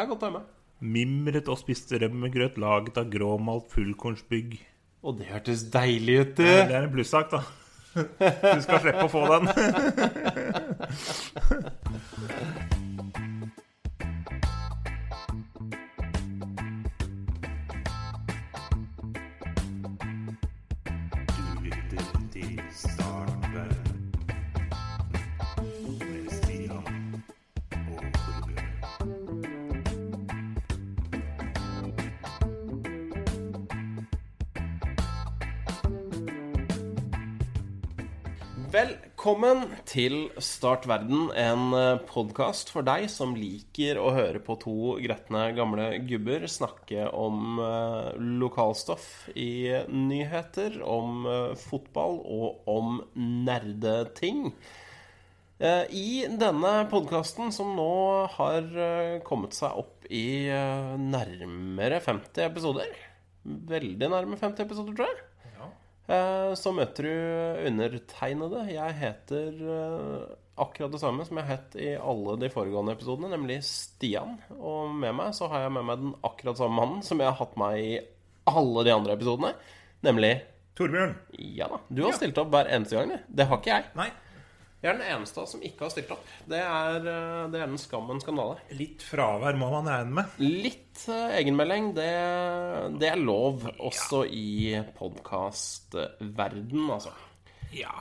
er godt med. Mimret og spiste rømmegrøt laget av gråmalt fullkornsbygg. Og det hørtes deilig ut, du. Det er en plussak, da. Du skal slippe å få den. Velkommen til Start verden, en podkast for deg som liker å høre på to gretne gamle gubber snakke om eh, lokalstoff i nyheter, om eh, fotball og om nerdeting. Eh, I denne podkasten, som nå har eh, kommet seg opp i eh, nærmere 50 episoder Veldig nærme 50 episoder, tror jeg. Eh, Så møter du undertegnede. Jeg heter eh, akkurat det samme som jeg het i alle de foregående episodene, nemlig Stian. Og med meg så har jeg med meg den akkurat samme mannen som jeg har hatt med i alle de andre episodene. Nemlig Torbjørn. Ja da, du har stilt opp hver eneste gang. du. Det har ikke jeg. Nei, Jeg er den eneste som ikke har stilt opp. Det er, eh, det er den skammen skandale. litt fravær må man regne med. Litt eh, egenmelding, det, det er lov også i podkastverden, altså. Ja.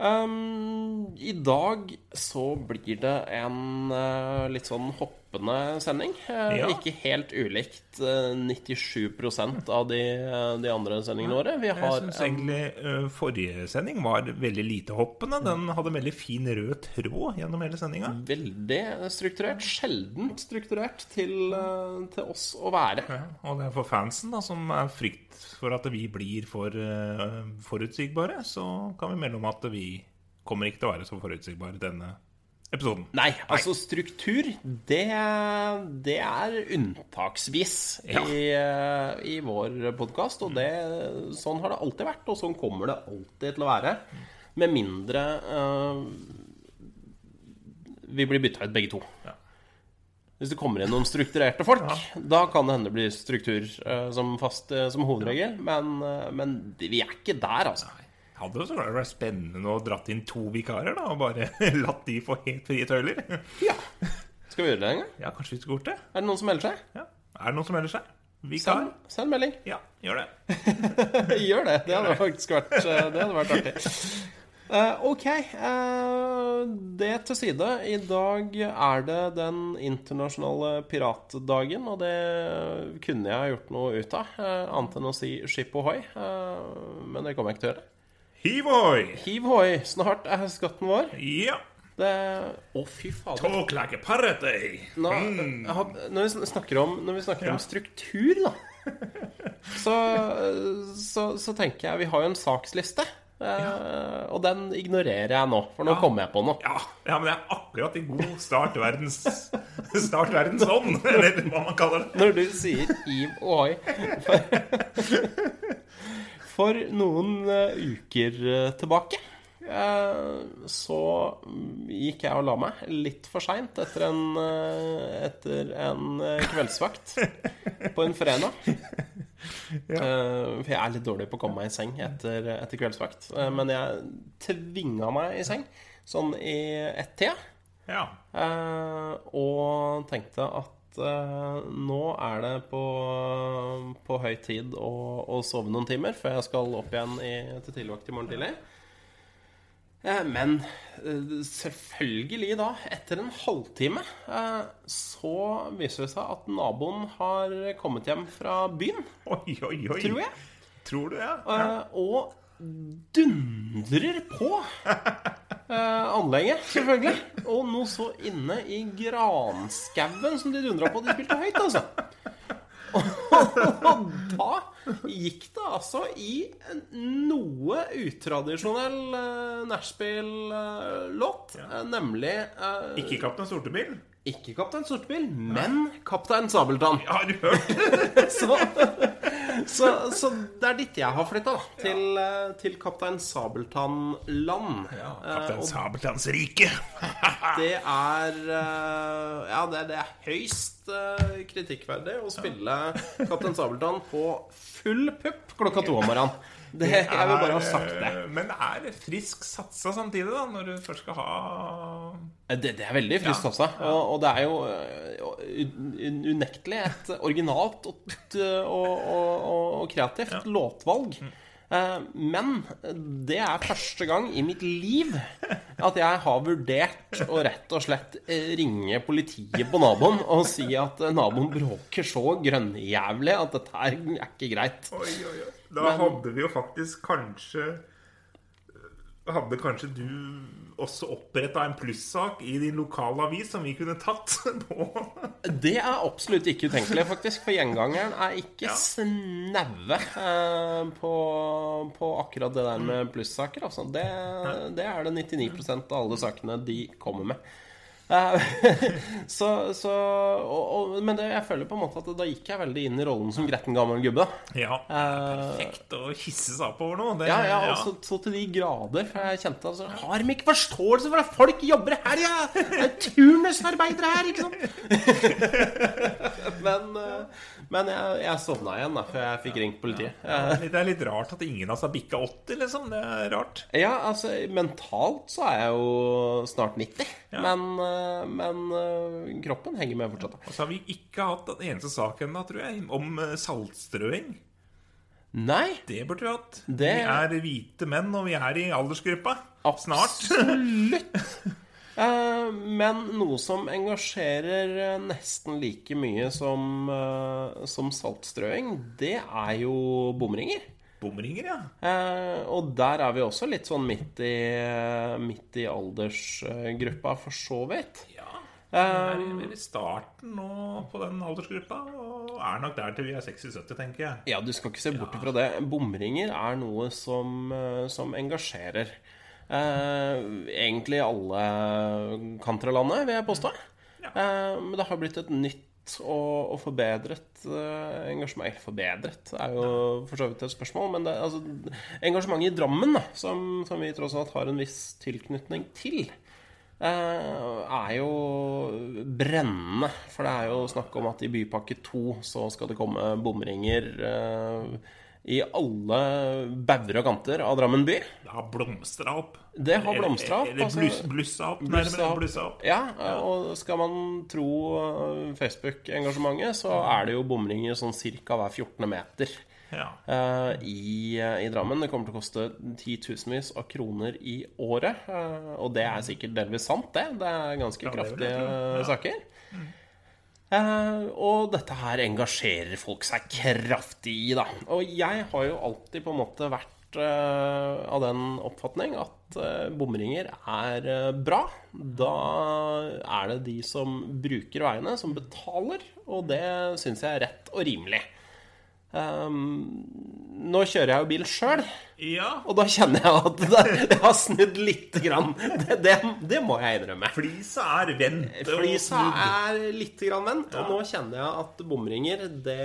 Um, I dag så blir det en uh, litt sånn hoppende sending. Eh, Ja. Ikke helt ulikt eh, 97% av de, eh, de andre sendingene våre. Vi Jeg har syns egentlig eh, forrige sending var veldig lite hoppende. Den hadde en veldig fin rød tråd gjennom hele sendinga. veldig strukturert, sjeldent strukturert til, eh, til oss å være. Ja, og det er for fansen, da, som er frykt for at vi blir for eh, forutsigbare, så kan vi melde om at vi kommer ikke til å være så forutsigbare denne episoden. Nei, altså struktur, det, det er unntaksvis Ja. i, eh, i vår podkast. Og det, sånn har det alltid vært, og sånn kommer det alltid til å være. Med mindre uh, vi blir bytta ut begge to. Ja. Hvis det kommer inn noen strukturerte folk, da kan det hende det blir struktur uh, som, fast, uh, som hovedregel. Men, men vi er ikke der, altså. Hadde jo så klart vært spennende å dratt inn to vikarer, da, og bare latt de få helt frie tøyler. Ja. Skal vi gjøre det en gang? Ja, kanskje vi skulle gjort det? Er det noen som melder seg? Ja. Er det noen som melder seg? Vikar? Send, send melding. Ja, gjør det. Gjør det. Det hadde faktisk vært, eh, det hadde vært artig. Uh, ok, Uh, det til side. I dag er det den internasjonale piratdagen, og det kunne jeg gjort noe ut av, Uh, annet enn å si skip ohoi. Men det kommer jeg ikke til å gjøre. Hiv ohoi! Hiv hoi, snart er skatten vår. Ja. Det Å, fy fader. Talk like a pirate, eh? Nå, Mm. når, vi snakker om, når vi snakker Ja. om struktur, da, så, så, så tenker jeg Vi har jo en saksliste. eh, Og den ignorerer jeg nå, for nå Ja. kommer jeg på noe. Ja, ja, men det er akkurat i god start verdens Start verdens ånd, eller hva man kaller det. Når du sier Eve Ohoi For, for noen eh, uker eh, tilbake eh, så gikk jeg og la meg litt for seint etter en, etter en kveldsvakt på en fredag. Eh, For jeg er litt dårlig på å komme meg i seng etter, etter kveldsvakt. Men jeg tvinga meg i seng sånn i ett-tida. Ja. Og tenkte at eh, nå er det på, på høy tid å, å sove noen timer før jeg skal opp igjen i, til tidligvakt i morgen tidlig. Eh, men eh, selvfølgelig da, etter en halvtime, så viser det seg at naboen har kommet hjem fra byen, Oi, oi, oi. tror jeg. Tror du, ja? ja. Og dundrer på eh, anlegget, selvfølgelig. Og noe så inne i granskauen som de dundra på. De spilte høyt, altså. Og da gikk det altså i noe utradisjonell uh, nachspiel-låt, ja. nemlig uh, Ikke Kaptein Sortebil? ikke Kaptein Sortebil, men Kaptein Sabeltann. Har du hørt? Så, Så, så det er dit jeg har flytta. Til, ja. til Kaptein Sabeltann-land. Kaptein og Sabeltanns rike. det er eh, Ja, det, det er høyst eh, kritikkverdig å spille Kaptein Sabeltann på full pupp klokka to om morgenen. Det, jeg vil bare ha sagt det. Eh, Men er det frisk satsa samtidig, da, når du først skal ha Det, det er veldig frisk Ja. også. Og, og det er jo un- unektelig et originalt og, og, og, og kreativt låtvalg. Eh, Men det er første gang i mitt liv at jeg har vurdert å rett og slett eh, ringe politiet på naboen og si at eh, naboen bråker så grønnjævlig at dette er ikke greit. Oi, oi, oi. Da hadde vi jo faktisk kanskje Hadde kanskje du også oppretta en plussak i din lokale avis som vi kunne tatt på? Det er absolutt ikke utenkelig, faktisk. For gjengangeren er ikke Ja. snaue eh, på, på akkurat det der med plussaker. Altså. Det, det er det 99% av alle sakene de kommer med. Eh, så, så og, og, Men det, jeg føler på en måte at da gikk jeg veldig inn i rollen som gretten gammel gubbe. Ja. Eh, Perfekt å hisse seg opp over noe. Det, Ja, ja, ja. så til de grader. For jeg kjente altså Har de ikke forståelse for at folk jobber her, ja? Det er turnusarbeidere her, ikke sant? men eh, men jeg, jeg sovna igjen da før jeg fikk ringt politiet. Det er litt rart at ingen av oss har bikka 80, liksom. Det er rart. Ja, altså mentalt så er jeg jo snart 90. Ja. Men, eh, men eh, kroppen henger med fortsatt. Og så har vi ikke hatt den eneste saken da, tror jeg, om eh, saltstrøing. Nei, Det burde vi hatt. Det- Vi er hvite menn, og vi er i aldersgruppa. Snart. absolutt. Eh, men noe som engasjerer nesten like mye som, som saltstrøing, det er jo bomringer. Bomringer, ja. Eh, og der er vi også litt sånn midt i, midt i aldersgruppa, for så vidt. ja. Eh, Vi er i- vi er i starten nå på den aldersgruppa, og er nok der til vi er 60-70, tenker jeg. Ja, du skal ikke se bort fra det. Bomringer er noe som, eh, som engasjerer. Eh, egentlig alle kanter av landet, vil jeg påstå. Ja. Eh, men det har blitt et nytt og, og forbedret uh, engasjement Eller forbedret er jo for så vidt et spørsmål, men det, altså, engasjementet i Drammen, da, som, som vi tross alt har en viss tilknytning til, uh, er jo brennende. For det er jo snakk om at i Bypakke 2 så skal det komme bomringer eh, i alle bauger og kanter av Drammen by. Det har blomstra opp. Det har blomstra opp, Eller altså. bluss, blussa opp, Blussa opp. Blussa opp. Ja, og skal man tro eh, Facebook-engasjementet, så er det jo bomringer sånn ca. hver 14. meter Ja. eh, i, i Drammen. Det kommer til å koste titusenvis av kroner i året. eh, og det er sikkert delvis sant, det. Det er ganske Ja, det kraftige tro. Ja. saker. Eh, og dette her engasjerer folk seg kraftig i, da. Og jeg har jo alltid på en måte vært eh, av den oppfatning at eh, bomringer er bra. Da er det de som bruker veiene, som betaler, og det syns jeg er rett og rimelig. Um, nå kjører jeg jo bil sjøl, ja. og da kjenner jeg at det, jeg har snudd lite grann. Det, det, det må jeg innrømme. Flisa er vendt Flisa er litt grann vendt, og nå kjenner jeg at bomringer det,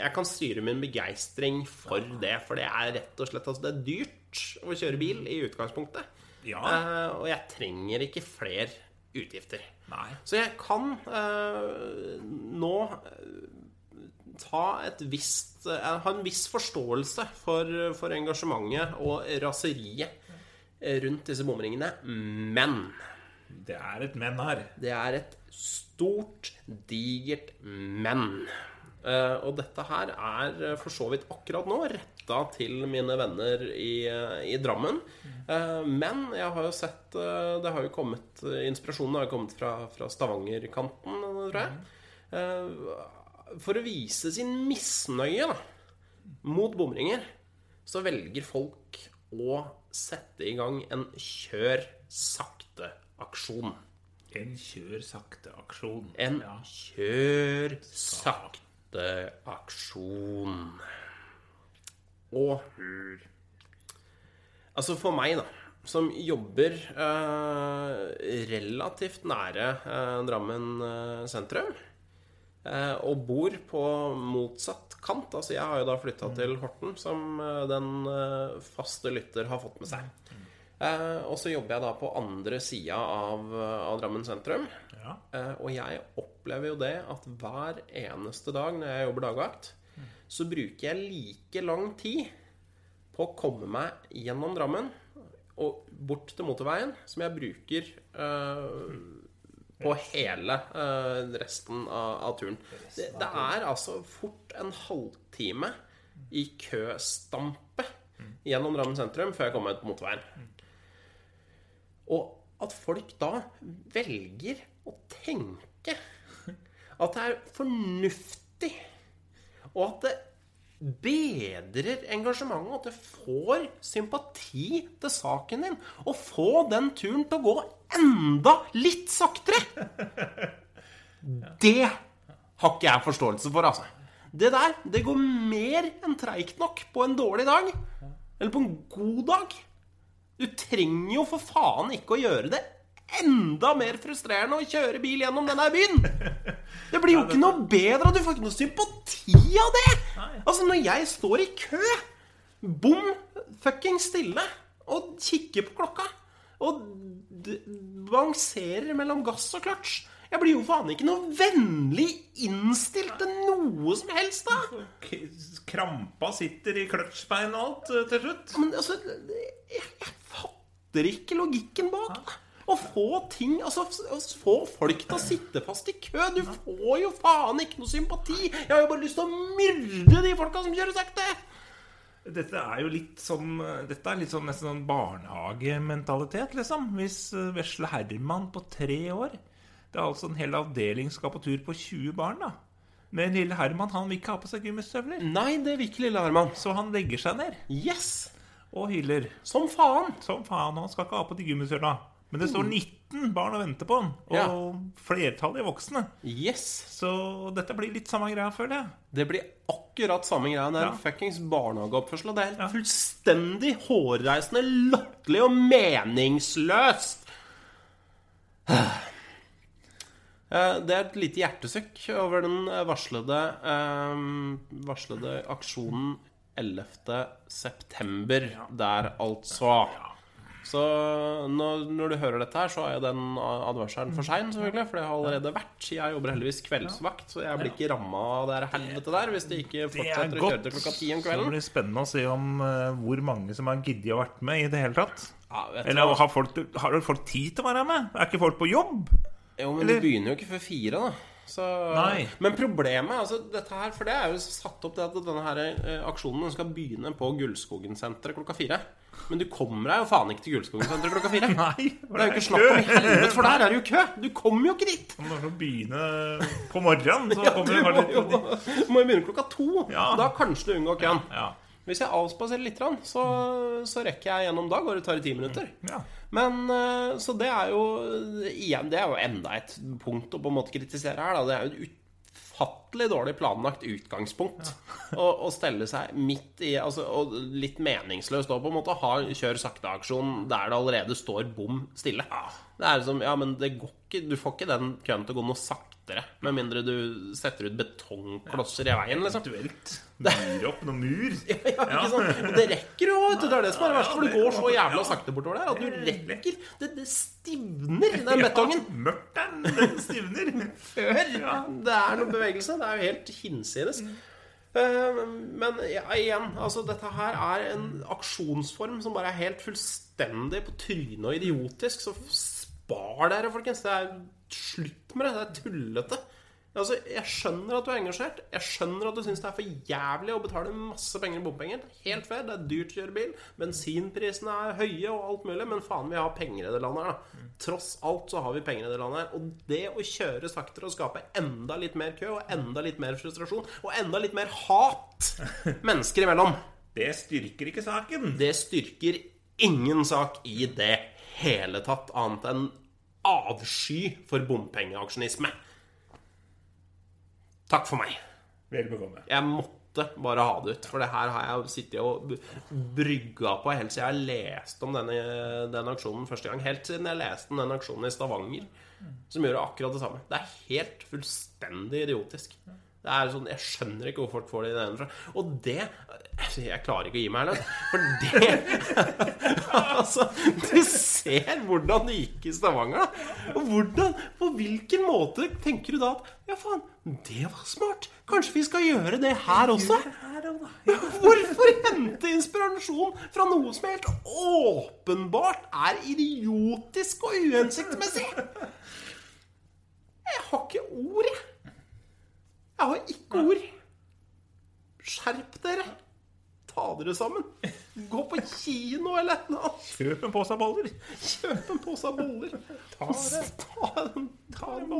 Jeg kan styre min begeistring for det, for det er rett og slett altså, Det er dyrt å kjøre bil i utgangspunktet. Ja. Uh, og jeg trenger ikke flere utgifter. Nei. Så jeg kan uh, nå ta et visst eh, Ha en viss forståelse for, for engasjementet og raseriet eh, rundt disse bomringene. Men Det er et men her. det er et stort, digert men. Eh, og dette her er for så vidt akkurat nå retta til mine venner i, i Drammen. Men jeg har jo sett Det har jo kommet Inspirasjonen har jo kommet fra, fra Stavanger-kanten, tror jeg. For å vise sin misnøye da, mot bomringer, så velger folk å sette i gang en kjør sakte-aksjon. En kjør sakte-aksjon. En Ja. kjør sakte-aksjon. Og Altså for meg, da, som jobber eh, relativt nære eh, Drammen eh, sentrum, og bor på motsatt kant. Altså jeg har jo da flytta til Horten, som eh, den eh, faste lytter har fått med seg. Eh, og så jobber jeg da på andre sida av, eh, av Drammen sentrum. Ja. Eh, og jeg opplever jo det at hver eneste dag når jeg jobber dagvakt, så bruker jeg like lang tid på å komme meg gjennom Drammen og bort til motorveien som jeg bruker eh, på hele uh, resten av, av turen. Det, det er altså fort en halvtime i køstampe gjennom Drammen sentrum før jeg kommer ut på motorveien. Og at folk da velger å tenke at det er fornuftig, og at det bedrer engasjementet, at det får sympati til saken din, og få den turen til å gå enda litt saktere. Det har ikke jeg forståelse for, altså. Det der, det går mer enn treigt nok på en dårlig dag. Eller på en god dag. Du trenger jo for faen ikke å gjøre det enda mer frustrerende å kjøre bil gjennom denne byen. Det blir jo ikke noe bedre, du får ikke noe sympati av det. Altså, når jeg står i kø, bom fucking stille, og kikker på klokka, og balanserer mellom gass og kløtsj Jeg blir jo faen ikke noe vennlig innstilt til noe som helst, da. Krampa sitter i kløtsjbein og alt eh, til slutt. Men altså Jeg, fatter ikke logikken bak det. Å få ting Altså, få folk til å sitte fast i kø Du får jo faen ikke noe sympati. Jeg har jo bare lyst til å myrde de folka som kjører sakte. Dette er jo litt som Dette er litt sånn nesten sånn barnehagementalitet, liksom. Hvis eh, vesle Herman på tre år Det er altså en hel avdeling skal på tur på 20 barn, da. Men lille Herman han vil ikke ha på seg gummistøvler. Nei, det vil ikke lille Herman. Så han legger seg ned Yes! og hyler. Som faen. Som faen, han skal ikke ha på de gummistøvlene. Men det står 19 barn og venter på den, Og Ja. flertallet voksne. Yes. Så dette blir litt samme greia, føler jeg. Det blir akkurat samme greia. Det er Ja. fuckings barnehageoppførsel. og Det er Ja. fullstendig hårreisende, latterlig og meningsløst. Eh, Det er et lite hjertesukk over den varslede, eh, varslede aksjonen 11. september der, altså. Så når, når du hører dette her, så er jo den advarselen for sein, selvfølgelig. For det har allerede vært. Jeg jobber heldigvis kveldsvakt, så jeg blir ikke ramma av det helvete der hvis det ikke fortsetter å kjøre til klokka ti om kvelden. Det blir spennende å se om uh, hvor mange som har giddet å vært med i det hele tatt. Ja, vet Eller har folk, har folk tid til å være med? Er ikke folk på jobb? Jo, men eller- det begynner jo ikke før fire, da. Så, Men problemet altså dette her, For det er jo satt opp til at denne her eh, aksjonen skal begynne på Gullskogen-senteret klokka fire. Men du kommer deg jo faen ikke til Gullskogen-senteret klokka fire. Nei, Det er jo ikke snakk om helvete, for der er det jo kø! Du kommer jo ikke dit! Om du begynne på morgenen, så Ja, kommer du du må jo må jo begynne klokka to. Ja. Da kanskje du unngår køen. Ja. Hvis jeg avspaserer litt, så, så rekker jeg gjennom. Da går det tar i ti minutter. ja. Men eh, Så det er jo igjen Det er jo enda et punkt å på en måte kritisere her. Da. Det er jo et utfattelig dårlig planlagt utgangspunkt å, å stelle seg midt i altså, Og litt meningsløst òg, på en måte. Ha kjør sakte-aksjon der det allerede står bom stille. Det er som, Ja, men det går ikke Du får ikke den køen til å gå noe saktere. Med mindre du setter ut betongklosser i veien, liksom. Eventuelt murer opp noen mur. Ja, ikke sant? Og det rekker jo, vet du. Det er det som er det verste. For det går så jævla ja. sakte bortover der at du rekker Det, det stivner, den betongen. Ja, mørkt er den, den stivner. Før det er noe bevegelse. Det er jo helt hinsides. Eh, Men ja, igjen, altså dette her er en aksjonsform som bare er helt fullstendig på trynet og idiotisk. Så spar dere, folkens. Det er slutt med det. Det er tullete. Altså, Jeg skjønner at du er engasjert. Jeg skjønner at du syns det er for jævlig å betale masse penger i bompenger. Er Helt fair. Det er dyrt å kjøre bil. Bensinprisene er høye og alt mulig. Men faen, vi har penger i det landet her, da. Tross alt så har vi penger i det landet her. Og det å kjøre saktere og skape enda litt mer kø og enda litt mer frustrasjon og enda litt mer hat mennesker imellom, Det styrker ikke saken. det styrker ingen sak i det hele tatt, annet enn avsky for bompengeaksjonisme. Takk for meg. Vel bekomme. Jeg måtte bare ha det ut. For det her har jeg sittet og brygga på helt siden jeg leste om denne, denne aksjonen første gang. Helt siden jeg leste om den aksjonen i Stavanger. som gjør akkurat det samme. Det er helt fullstendig idiotisk. Det er sånn, Jeg skjønner ikke hvor folk får det ideen fra. Og det altså, Jeg klarer ikke å gi meg heller. For det Altså, du ser hvordan det gikk i Stavanger, da. Og hvordan, på hvilken måte tenker du da at Ja, faen, det var smart. Kanskje vi skal gjøre det her også? Hvorfor hente inspirasjon fra noe som helt åpenbart er idiotisk og uhensiktsmessig? Jeg har ikke ord, jeg. Jeg har ikke ord. Skjerp dere. Ta dere sammen. Gå på kino eller noe. Kjøp en pose boller. Kjøp en pose boller. Ta. Ta ta en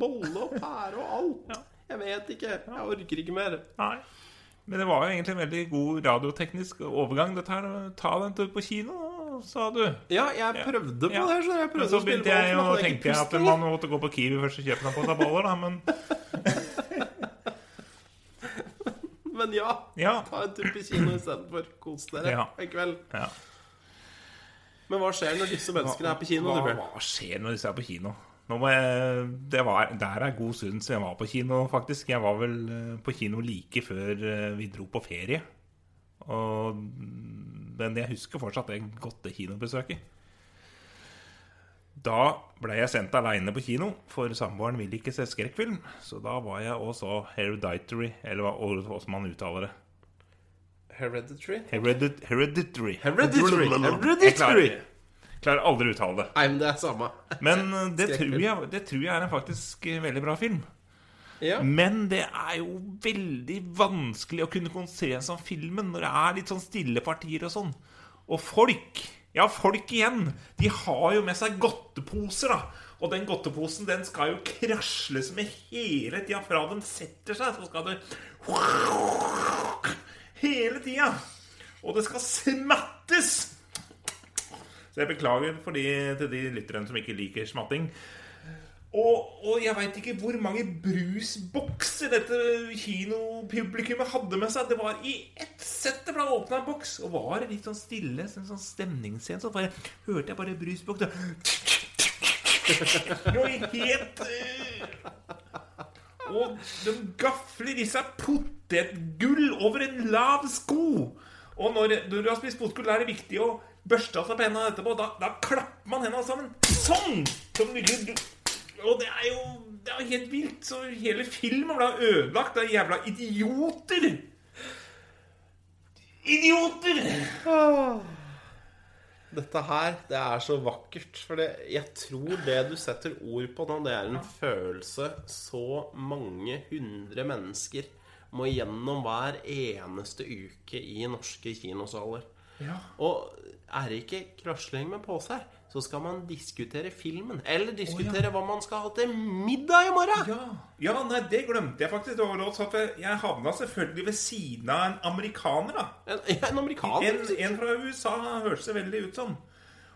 bolle og pære og alt. Jeg vet ikke. Jeg orker ikke mer. Nei. Men det var jo egentlig en veldig god radioteknisk overgang. Dette her, Ta den en tur på kino, sa du. Ja, jeg prøvde på Ja. det. Så jeg Men prøvde så å spille begynte jeg å tenke at man måtte gå på Kiwi først og kjøpe en pose boller, da. Men Men ja, ja. ta en tur på kino istedenfor. Kos dere Ja. en kveld. ja. Men hva skjer når disse menneskene er på kino? Hva, hva skjer når disse er på kino? Jeg, det var, Der er god stund siden jeg var på kino, faktisk. Jeg var vel eh, på kino like før eh, vi dro på ferie. Og, men jeg husker fortsatt det godte kinobesøket. Da ble jeg sendt aleine på kino, for samboeren vil ikke se skrekkfilm. Så da var jeg og så Hereditary, eller hva hvordan man uttaler det. Hereditary? Heredit Hereditary. Hereditary. Jeg Hereditary. klarer, klarer aldri å uttale det. Nei, men det er samme. Men eh, det tror, jeg, det tror jeg er en faktisk eh, veldig bra film. Ja. Men det er jo veldig vanskelig å kunne konsentrere seg om filmen når det er litt sånn stille partier og sånn. Og folk Ja, folk igjen. De har jo med seg godteposer, da. Og den godteposen den skal jo krasles med hele tida. Fra den setter seg, så skal det Hele tida. Og det skal smattes! Så jeg beklager de, til de lytterne som ikke liker smatting. Og, og jeg veit ikke hvor mange brusbokser dette kinopublikummet hadde med seg. Det var i ett sett det ble åpna en boks, og var det litt sånn stille, sånn, sånn stemningsscene, så bare hørte jeg bare brusboks var helt eh, Og de gafler i seg potetgull over en lav sko. Og når, når du har spist potetgull, er det viktig å børste av seg på hendene etterpå. Da, da klapper man hendene sammen. Sånn! Som virkelig, og det er jo det er helt vilt. Så hele filmen ble ødelagt av jævla idioter. Idioter! Dette her, det er så vakkert. For det, jeg tror det du setter ord på nå, det er en følelse så mange hundre mennesker må gjennom hver eneste uke i norske kinosaler. Ja. Og er det ikke krasling med påse her, så skal man diskutere filmen. Eller diskutere hva man skal ha til middag i morgen. Ja, ja nei, det glemte jeg faktisk. Det var råd, at jeg- Jeg havna selvfølgelig ved siden av en amerikaner. da En, en amerikaner. En, en fra USA hørtes det veldig ut som.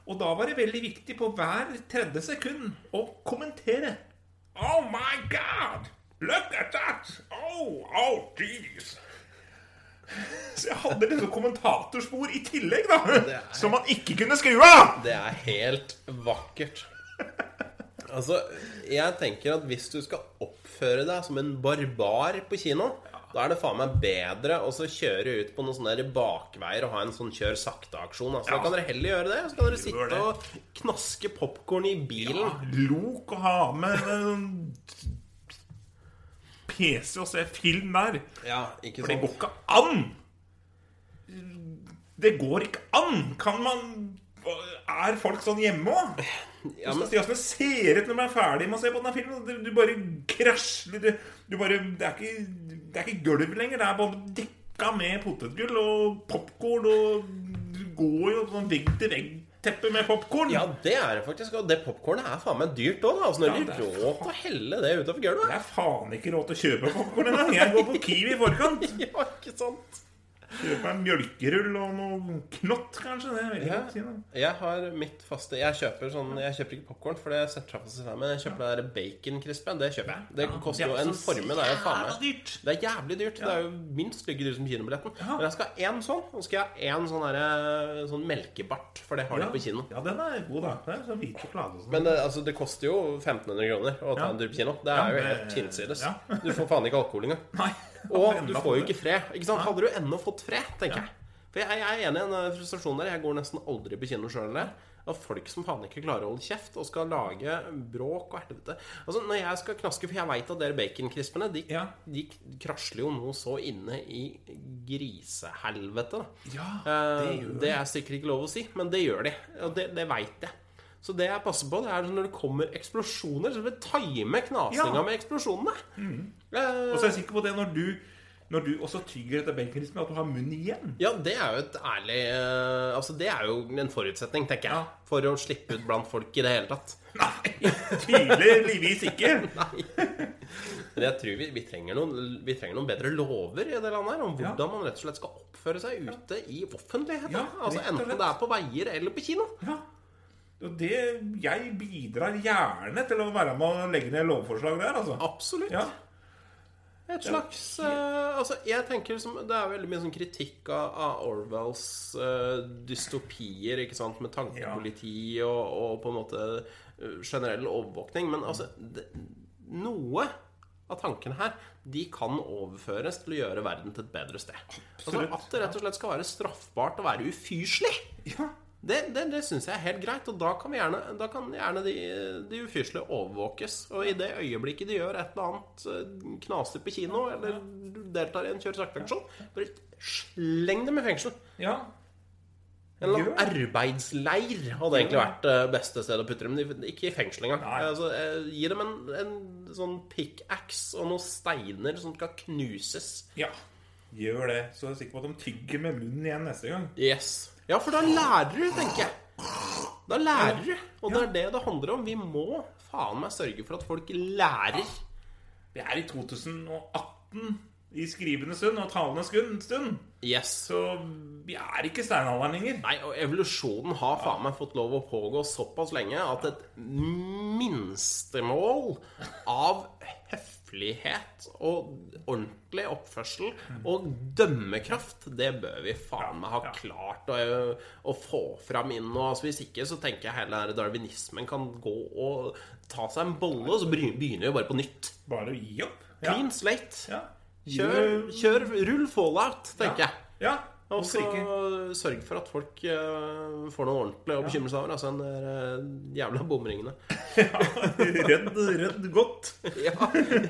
Og da var det veldig viktig på hver tredje sekund å kommentere. Oh my God! Look at that! Oh, oh, jeez! Så jeg hadde liksom kommentatorspor i tillegg, da. er- Som man ikke kunne skru av! Det er helt vakkert. Altså, jeg tenker at hvis du skal oppføre deg som en barbar på kino, da er det faen meg bedre å så kjøre ut på noen sånne bakveier og ha en sånn kjør sakte-aksjon. Altså, Ja. Da kan dere heller gjøre det. Så kan dere Gjør sitte det. og knaske popkorn i bilen. Ja, Lok å ha med en PC og se film der. Ja, ikke For det går ikke an! Det går ikke an! Kan man Er folk sånn hjemme òg? Ja, men, hvordan det ser ut når man er ferdig med å se på denne filmen. Du, du bare krasjer du, du bare, det, er ikke, det er ikke gulv lenger. Det er bare dekka med potetgull og popkorn. Og du går jo sånn vegg-til-vegg-teppe med popkorn. ja, det er det faktisk. Og det popkornet er faen meg dyrt òg, da. Altså, Ja, de det er råd til å helle det utover gulvet. Det er faen ikke råd til å kjøpe popkorn engang. Jeg går på Kiwi i forkant. Ja, ikke sant? Kjøp en mjølkerull og noe knott, kanskje. Det vil jeg Ja. Si det. Jeg har mitt faste Jeg kjøper sånn Jeg kjøper ikke popkorn, for det setter seg fast i jeg kjøper det der baconkrispet. Det kjøper jeg. Det Ja, koster jo en formue. Det er jo faen meg. Det er jævlig dyrt. Det er jo minst like dyrt som kinobilletten. Ja. Men jeg skal ha én sånn, og så skal jeg ha én sånn, der, sånn melkebart. For det har de på kino. Ja, den er god, da. Det er så hvit sjokolade og sånn. Men det, altså, det koster jo 1500 kroner å ta Ja. en tur på kino. Det Ja, er jo helt hinsides. ja. Du får faen ikke alkohol engang. Og du får jo ikke fred. Ikke sant? Hadde du ennå fått fred, tenker jeg. For jeg, jeg er enig i den frustrasjonen der. Jeg går nesten aldri på kino sjøl der. Av folk som faen ikke klarer å holde kjeft og skal lage bråk og helvete. Altså, når jeg skal knaske For jeg veit at dere baconkrispene de, Ja. de krasler jo nå så inne i grisehelvete. da. Ja, Eh, det gjør det er sikkert ikke lov å si, men det gjør de. Og det, det veit jeg. Så det jeg passer på, det er når det kommer eksplosjoner, så vil jeg time knasinga Ja. med eksplosjonene. Eh, Og så er jeg sikker på det når du, når du også tygger etter baconkrispen, at du har munn igjen. ja, det er jo et ærlig uh, Altså, det er jo en forutsetning, tenker jeg, Ja. for å slippe ut blant folk i det hele tatt. Nei, tydeligvis ikke. Nei. Men jeg tror vi, vi, trenger noen, vi trenger noen bedre lover i det landet her om Ja. hvordan man rett og slett skal oppføre seg ute i offentligheten. Ja, altså Enten det er på veier eller på kino. Ja. Og det, jeg bidrar gjerne til å være med og legge ned lovforslag der, altså. Absolutt. Ja. Et slags uh, Altså, jeg tenker som, Det er veldig mye sånn kritikk av, av Orwells uh, dystopier, ikke sant, med tankepoliti og, og på en måte eh, generell overvåkning. Men altså det, Noe av tankene her De kan overføres til å gjøre verden til et bedre sted. Absolutt. Altså, at det rett og slett skal være straffbart å være ufyselig. ja. Det, det, det syns jeg er helt greit, og da kan, vi gjerne, da kan gjerne de, de ufyselige overvåkes. Og i det øyeblikket de gjør et eller annet knaser på kino, eller deltar i en kjør sakte-aksjon, bare sleng dem i fengsel. ja. En eller annen arbeidsleir hadde egentlig vært det beste stedet å putte dem. De- Ikke i fengsel engang. Altså, eh, gi dem en, en sånn pickaxe og noen steiner som skal knuses. ja. Gjør det. Så er jeg sikker på at de tygger med munnen igjen neste gang. Yes. Ja, for da lærer du, tenker jeg. Da lærer du. Og det er det det handler om. Vi må faen meg sørge for at folk lærer. Vi er i 2018 i skrivende stund og talende stund. Yes. Så vi er ikke steinalderen lenger. Nei, og evolusjonen har faen meg fått lov å pågå såpass lenge at et minstemål av høflighet og ordentlig oppførsel og dømmekraft, det bør vi faen meg ha klart å, å få fram inn nå. Altså, hvis ikke så tenker jeg hele den darwinismen kan gå og ta seg en bolle, og så begynner vi bare på nytt. Bare å gi opp. Clean slate. Ja. Kjør, kjør rull fallout, tenker jeg. Ja. Og så sørg for at folk uh, får noe ordentlig å bekymre seg over. Altså den der uh, jævla bomringene. Redd, redd godt. Ja,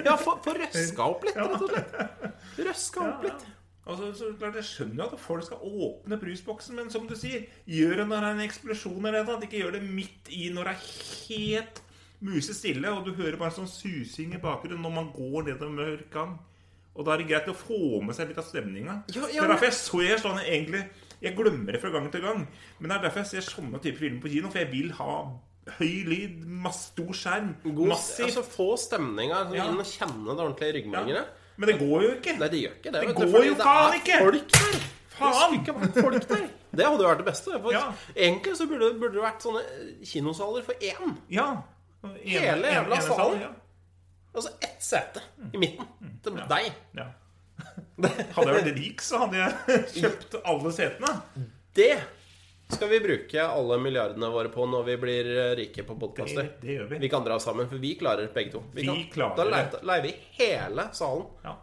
ja få røska opp litt, rett og slett. Røska opp litt. Altså, så klart Jeg skjønner at folk skal åpne brusboksen, men som du sier, gjør det når det er en eksplosjon eller noe. Ikke gjør det midt i når det er helt musestille, og du hører bare sånn susing i bakgrunnen når man går ned en mørk gang. Og da er det greit å få med seg litt av stemninga. Ja, ja, det er derfor jeg ser sånne egentlig Jeg glemmer det fra gang til gang. Men det er derfor jeg ser sånne typer filmer på kino, for jeg vil ha høy lyd, masse stor skjerm, God, massiv altså Få stemninga altså, Ja. inn og kjenne det ordentlige i Ja. Men det går jo ikke. Nei, det gjør ikke det. Det vet du, går fordi jo det faen er ikke! folk der. Det Faen! vært folk der. Det hadde jo vært det beste. For Ja. Egentlig så burde, burde det vært sånne kinosaler for én. Ja. Hele jævla salen. Ja. Altså ett sete i midten til deg. Ja. Hadde jeg vært rik, så hadde jeg kjøpt alle setene. Det skal vi bruke alle milliardene våre på når vi blir rike på podkaster. Det, det gjør vi. Vi kan dra sammen, for vi klarer begge to. Vi kan, klarer da leier vi hele salen. Ja.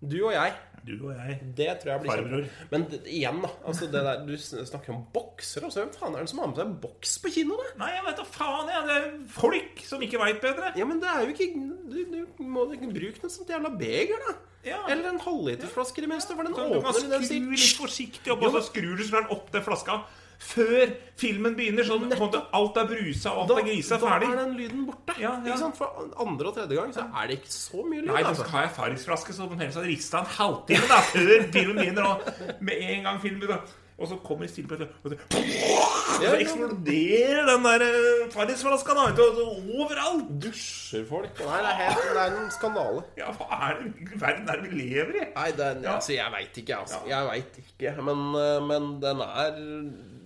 Du og jeg. Du og jeg. Det tror jeg blir Farbror. kjempe. Men det, igjen, da. Altså det der, du snakker om bokser. Altså, hvem faen er det som har med seg en boks på kino? da? Nei, jeg vet da faen. jeg. Det er folk som ikke veit bedre. Ja, men det er jo ikke Du, du må ikke bruke noe sånt jævla beger, da. Ja. Eller en halvliterflaske, i det minste. For den Så du kan åpner skru litt forsiktig opp, og så skrur du sånn opp den flaska før filmen begynner. Sånn på alt er brusa, alt da, er grisa da er den lyden borte. Ja, ja. Sant? For andre og tredje gang så er det ikke så mye lyd. Nei, altså. skal jeg Farris-flaske, så den helst har rista en halvtime da, før filmen begynner. Og med en gang filmen begynner Og så kommer Stine plutselig og så, eksploderer den der eh, Farrisflaska overalt. Dusjer folk. Det er, helt, det er en skandale. Ja, hva er det verden er vi lever i? Nei, den, altså, jeg veit ikke, altså. Jeg vet ikke. Men, eh, men den er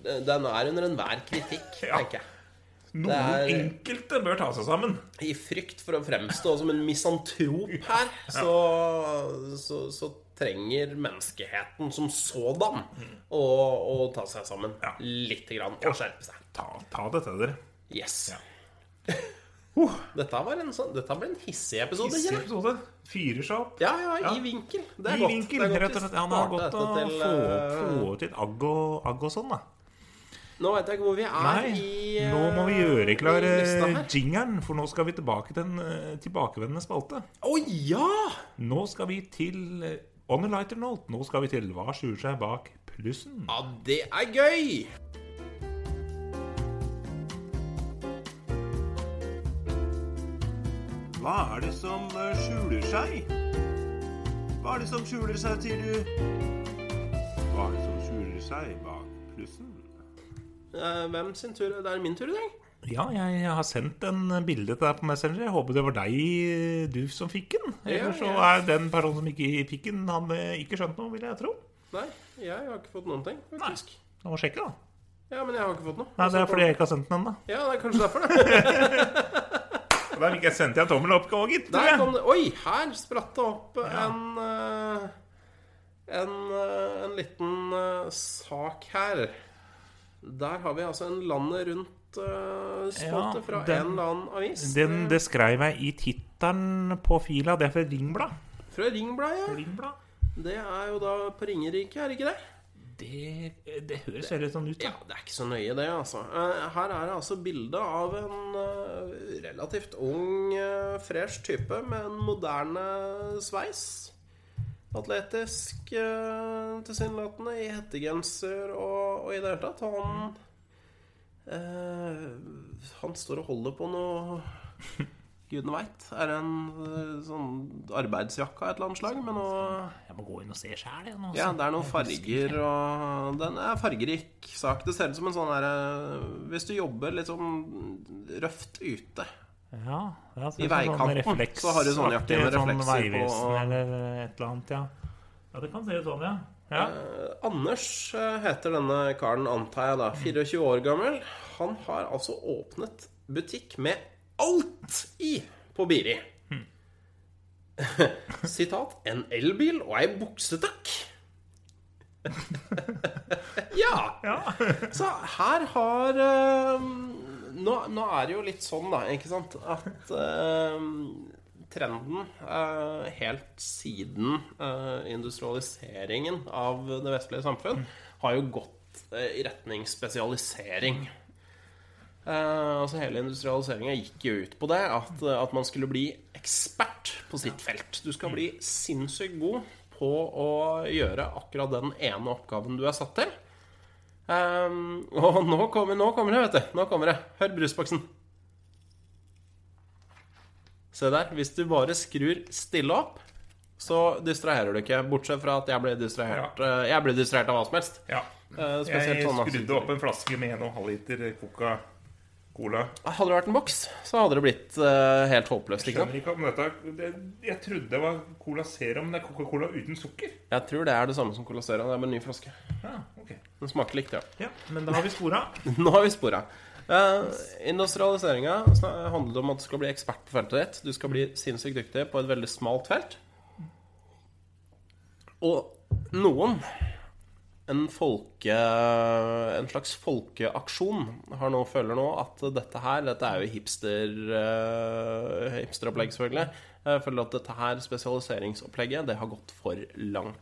Den er under enhver kritikk, Ja. tenker jeg. Noen er- enkelte bør ta seg sammen. I frykt for å fremstå som en misantrop her, så, så, så trenger menneskeheten som sådan å, å ta seg sammen Ja. lite grann og skjerpe seg. Ta, ta det til dere. Yes. Ja. Dette, var en sånn, dette ble en hissig episode. Hissig episode. Fyrer seg opp. Ja, ja, Ja. i vinkel. Det er I godt. vinkel, det er godt rett og slett. Er starter godt å få, eh, få ut litt agg og, agg og sånn, da. Nå vet jeg ikke hvor vi er Nei, i uh, nå må vi gjøre klar eh, jingeren, for nå skal vi tilbake til en uh, tilbakevendende spalte. Å ja! Nå skal vi til uh, On a lighter note. Nå skal vi til Hva skjuler seg bak plussen? Ja, det er gøy! Hva er det som skjuler seg? Hva er det som skjuler seg, sier du? Hva er det som skjuler seg bak plussen? Eh, Hvem sin tur? Det er min tur i dag. Ja, jeg har sendt en bilde til deg på Messenger. Jeg håper det var deg, eh, du, som fikk den. Ellers så Ja, er den personen som ikke fikk den, han eh, ikke skjønt noe, vil jeg tro. Nei, jeg har ikke fått noen ting, faktisk. Da må sjekke, da. Ja, men jeg har ikke fått noe. Nei, Det er fordi jeg ikke har sendt den ennå. Ja, det er kanskje derfor, det. Da fikk jeg sendt en tommel opp, gitt. Der kom det Oi, her spratt det opp en eh, en, eh, en liten sak her. Der har vi altså en landet rundt-spalte Ja, fra den- en eller annen avis. Den, det skrev jeg i tittelen på fila. Det er fra Ringblad. Fra Ringbladet. Ringblad. Det er jo da på Ringerike, er det ikke det? Det, det høres veldig sånn ut, Ja, det er ikke så nøye, det, altså. Eh, Her er det altså bilde av en eh, relativt ung, eh, fresh type med en moderne sveis. Atletisk eh, tilsynelatende, i hettegenser og, og i det hele tatt. Han eh, Han står og holder på noe Gudene veit. Er det en eh, sånn arbeidsjakke av et eller annet slag med noe Jeg må gå inn og se sjæl. ja, det er noen farger og Den er fargerik sak. Det ser ut som en sånn derre Hvis du jobber litt sånn røft ute Ja, ja, så I sånn veikanten, så har du sånn jakke med sånn reflekser på, og- eller et eller annet, ja. Ja, det kan se ut sånn, ja. Ja. eh, Anders eh, heter denne karen, antar jeg da. 24 år gammel. Han har altså åpnet butikk med alt i på Biri. Sitat 'En elbil og ei buksetakk'. ja. ja. Så her har eh, nå, nå er det jo litt sånn, da, ikke sant, at eh, trenden eh, helt siden eh, industrialiseringen av det vestlige samfunn har jo gått eh, i retning spesialisering. Altså Hele industrialiseringa gikk jo ut på det, at, at man skulle bli ekspert på sitt felt. Du skal bli sinnssykt god på å gjøre akkurat den ene oppgaven du er satt til. Og nå kommer, nå kommer det, vet du. Nå kommer det. Hør brusboksen. Se der. Hvis du bare skrur stille opp, så distraherer du ikke. Bortsett fra at jeg ble distrahert eh, Jeg ble distrahert av hva som helst. ja. Eh, Jeg sånn, skrudde opp en flaske med 1,5 liter Coca-Cola. Hadde det vært en boks, så hadde det blitt uh, helt håpløst. ikke? Skjønner ikke om dette det, Jeg trodde det var Cola Zero, men det er Coca-Cola uten sukker. Jeg tror det er det samme som Cola Zero. Det er med en ny flaske. Ja, ok Den smaker likt, ja. Ja, Men da har vi spora. Nå har vi spora. Uh, Industrialiseringa handler om at du skal bli ekspert på feltet ditt. Du skal bli sinnssykt dyktig på et veldig smalt felt. Og noen, en, folke, en slags folkeaksjon, har nå, føler nå at dette her Dette er jo hipster, uh, hipsteropplegg, selvfølgelig. Jeg føler at dette her spesialiseringsopplegget Det har gått for langt.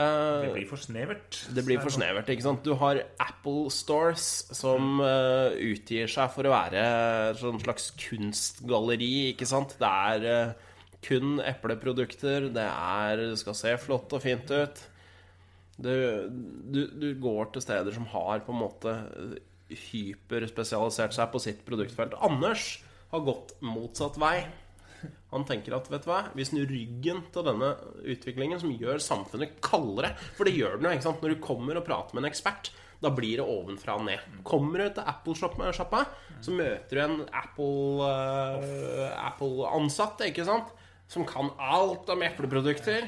Eh, Det blir for snevert. det blir for snevert. ikke sant? Du har Apple Stores som uh, utgir seg for å være et sånn slags kunstgalleri. ikke sant? Det er uh, kun epleprodukter. Det er Det skal se flott og fint ut. Du, du, du går til steder som har på en måte hyperspesialisert seg på sitt produktfelt. Anders har gått motsatt vei. Han tenker at vet du hva, vi snur ryggen til denne utviklingen som gjør samfunnet kaldere. For det gjør den jo. ikke sant? Når du kommer og prater med en ekspert, da blir det ovenfra og ned. Kommer du til Apple-sjappa, så møter du en Apple-ansatt, Apple ikke sant? Som kan alt om epleprodukter.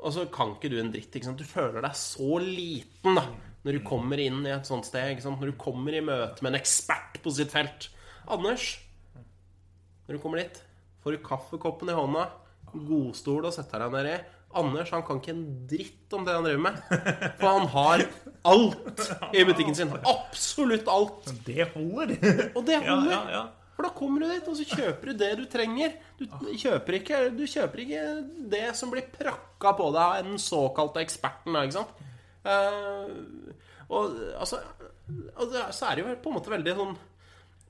Og så kan ikke du en dritt. ikke sant? Du føler deg så liten da når du kommer inn i et sånt sted. ikke sant? Når du kommer i møte med en ekspert på sitt felt. Anders, når du kommer dit, får du kaffekoppen i hånda, godstol å sette deg ned i. Anders han kan ikke en dritt om det han driver med. For han har alt i butikken sin. Absolutt alt. Det holder. Og det holder. ja, ja. For da kommer du dit, og så kjøper du det du trenger. Du kjøper ikke, du kjøper ikke det som blir prakka på deg av den såkalte eksperten. Ikke sant? Eh, og altså Så er det jo på en måte veldig sånn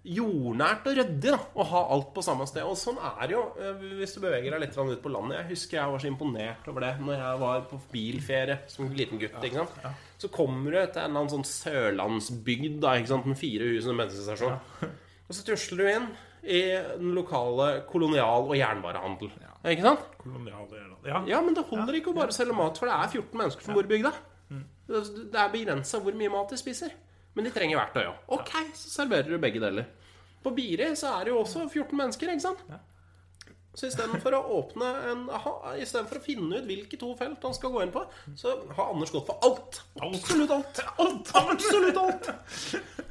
jordnært og ryddig å ha alt på samme sted. Og sånn er det jo eh, hvis du beveger deg litt ut på landet. Jeg husker jeg var så imponert over det når jeg var på bilferie som liten gutt. ikke sant? Så kommer du til en eller annen sånn sørlandsbygd da, ikke sant? med fire hus og en bensinstasjon. Og så tusler du inn i den lokale kolonial- og jernvarehandel. Ikke sant? Koloniale Ja. Ja, men det holder ikke å bare selge mat, for det er 14 mennesker som bor i bygda. Det er begrensa hvor mye mat de spiser. Men de trenger verktøy òg. Ok, så serverer du begge deler. På Biri så er det jo også 14 mennesker, ikke sant? Så istedenfor å åpne en aha, I stedet for å finne ut hvilke to felt han skal gå inn på, så har Anders gått for alt. Absolutt alt. Alt Absolutt alt.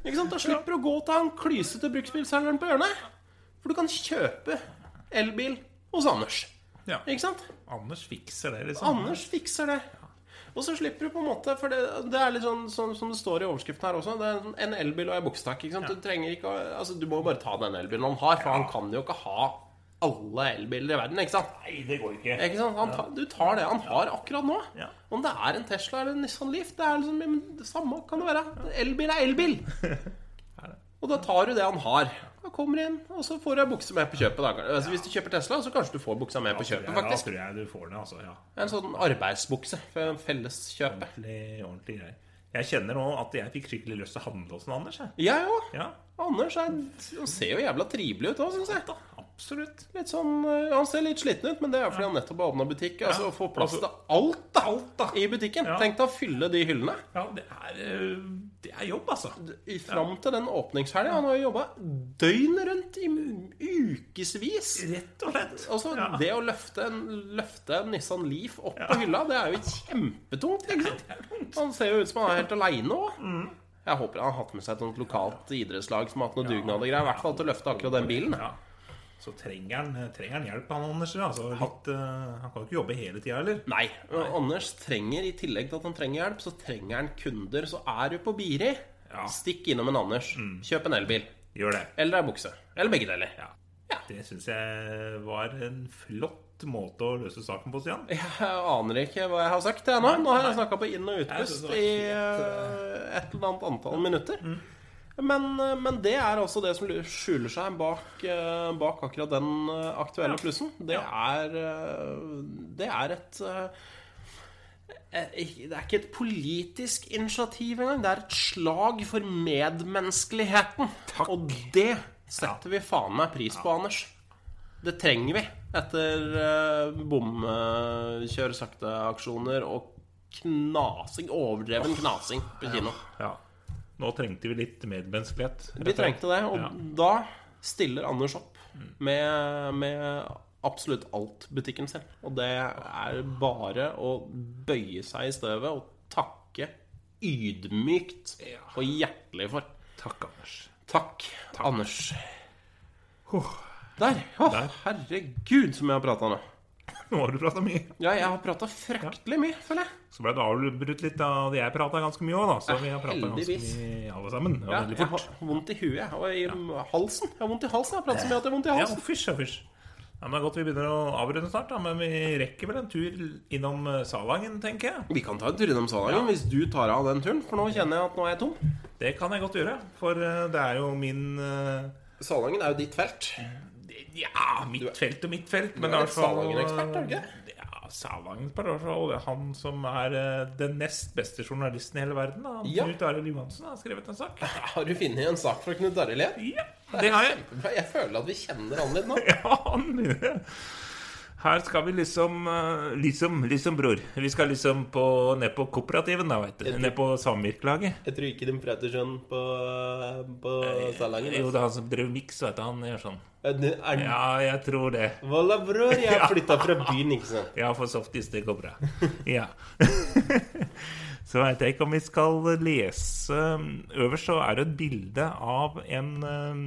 Ikke sant? Da slipper du å gå til han klysete bruksbilselgeren på hjørnet. For du kan kjøpe elbil hos Anders. Ja. Ikke sant? Anders fikser det, liksom. Anders fikser det. Og så slipper du på en måte For det, det er litt sånn, sånn som det står i overskriften her også. Det er sånn en elbil og ei bukstakk. Ja. Du trenger ikke å- Altså, du må jo bare ta den elbilen han har, for han kan jo ikke ha alle elbiler i verden. ikke sant? Nei, det går ikke. Ikke sant? Tar, du tar det han har akkurat nå. Ja. Om det er en Tesla eller en Nissan Leaf, det er liksom det samme kan det være. Elbil er elbil. Og da tar du det han har. Da kommer inn, og så får du ei bukse med på kjøpet. Da. Altså, hvis du kjøper Tesla, så kanskje du får buksa med på kjøpet, faktisk. Ja, tror jeg du får det, altså. Ja. En sånn arbeidsbukse for felleskjøpet. Ordentlig, ordentlig greier. Jeg kjenner nå at jeg fikk skikkelig lyst til å handle hos Anders. Jeg òg. Ja, Anders er, ser jo jævla trivelig ut òg, syns jeg. Absolutt. Litt sånn, øh, Han ser litt sliten ut, men det er fordi han nettopp har åpna butikk. Altså. Få plass Altså, til alt da alt, da. i butikken. Ja. Tenk deg å fylle de hyllene. Ja, det er, eh, det er jobb, altså. I- Fram til den åpningshelga. Han har jo jobba døgnet rundt i ukevis. Rett og slett. Altså, Ja. Det å løfte en, løfte en Nissan Leaf opp på hylla, det er jo kjempetungt. ikke sant? Han ser jo ut som han er helt aleine òg. Mm. Jeg håper han har hatt med seg et lokalt idrettslag som har hatt noe dugnad og greier. I hvert fall til å løfte akkurat den bilen. Ja. Så trenger han, trenger han hjelp, han Anders. Altså, litt, uh, han kan jo ikke jobbe hele tida heller. Nei. Nei. Anders trenger, i tillegg til at han trenger hjelp, så trenger han kunder. Så er du på Biri, Ja. stikk innom en Anders. Kjøp en elbil. Gjør det. Eller ei bukse. Eller begge deler. Ja. Det syns jeg var en flott måte å løse saken på, Stian. Jeg aner ikke hva jeg har sagt jeg nå. Nå har jeg snakka på inn- og utpust i eh, et eller annet antall minutter. Men, eh, men det er altså det som skjuler seg bak, eh, bak akkurat den eh, aktuelle plussen. Det er Det er et Det er ikke et politisk initiativ engang. Det er et slag for medmenneskeligheten. Og det setter vi faen meg pris på, Anders. Det trenger vi etter uh, bomkjør sakte-aksjoner og knasing, overdreven knasing på kino. Ja. Nå trengte vi litt medmenneskelighet. Vi trengte det, og Ja. da stiller Anders opp med, med absolutt alt butikken selv. Og det er bare å bøye seg i støvet og takke ydmykt og hjertelig for. Takk, Anders. Takk, Anders. Der. Oh, Der. herregud, som jeg har prata nå. Nå har du prata mye. Ja, jeg har prata fryktelig mye, føler jeg. Så ble det avbrutt litt av det jeg prata ganske mye òg, da. Så vi har prata ganske mye alle sammen. Ja, veldig jeg har vondt i huet og i halsen. Jeg har vondt i halsen. Jeg har pratet så mye at jeg har vondt i halsen. Ja, fysj fysj. Ja, men det er godt vi begynner å avrunde snart, da. Men vi rekker vel en tur innom eh, Salangen, tenker jeg. Vi kan ta en tur innom Salangen hvis du tar av den turen, for nå kjenner jeg at nå er jeg tom. Det kan jeg godt gjøre, for eh, det er jo min eh, Salangen er jo ditt felt. Ja, midtfelt og midtfelt. Men du er Salangen-ekspert, er du ikke? Ja, fall. Det er Han som er eh, den nest beste journalisten i hele verden. Da. Han Ja. Knut Arild Johansen har skrevet en sak. Har du funnet en sak fra Knut Arild? Ja. Det har jeg. Jeg føler at vi kjenner han litt nå. Ja, mye. Her skal vi liksom eh, Liksom, liksom, bror. Vi skal liksom på, ned på kooperativen, da, veit du. Ned på samvirkelaget. Jeg tror ikke de prater sånn på, på Salangen. Jo, det er han som drev miks, vet du. Han gjør sånn. Er, er, Ja, jeg tror det. Volla, bror, jeg har flytta fra byen, ikke sant. Ja, for softis, det går bra. Ja. Så veit jeg ikke om vi skal lese Øverst så er det et bilde av en eh,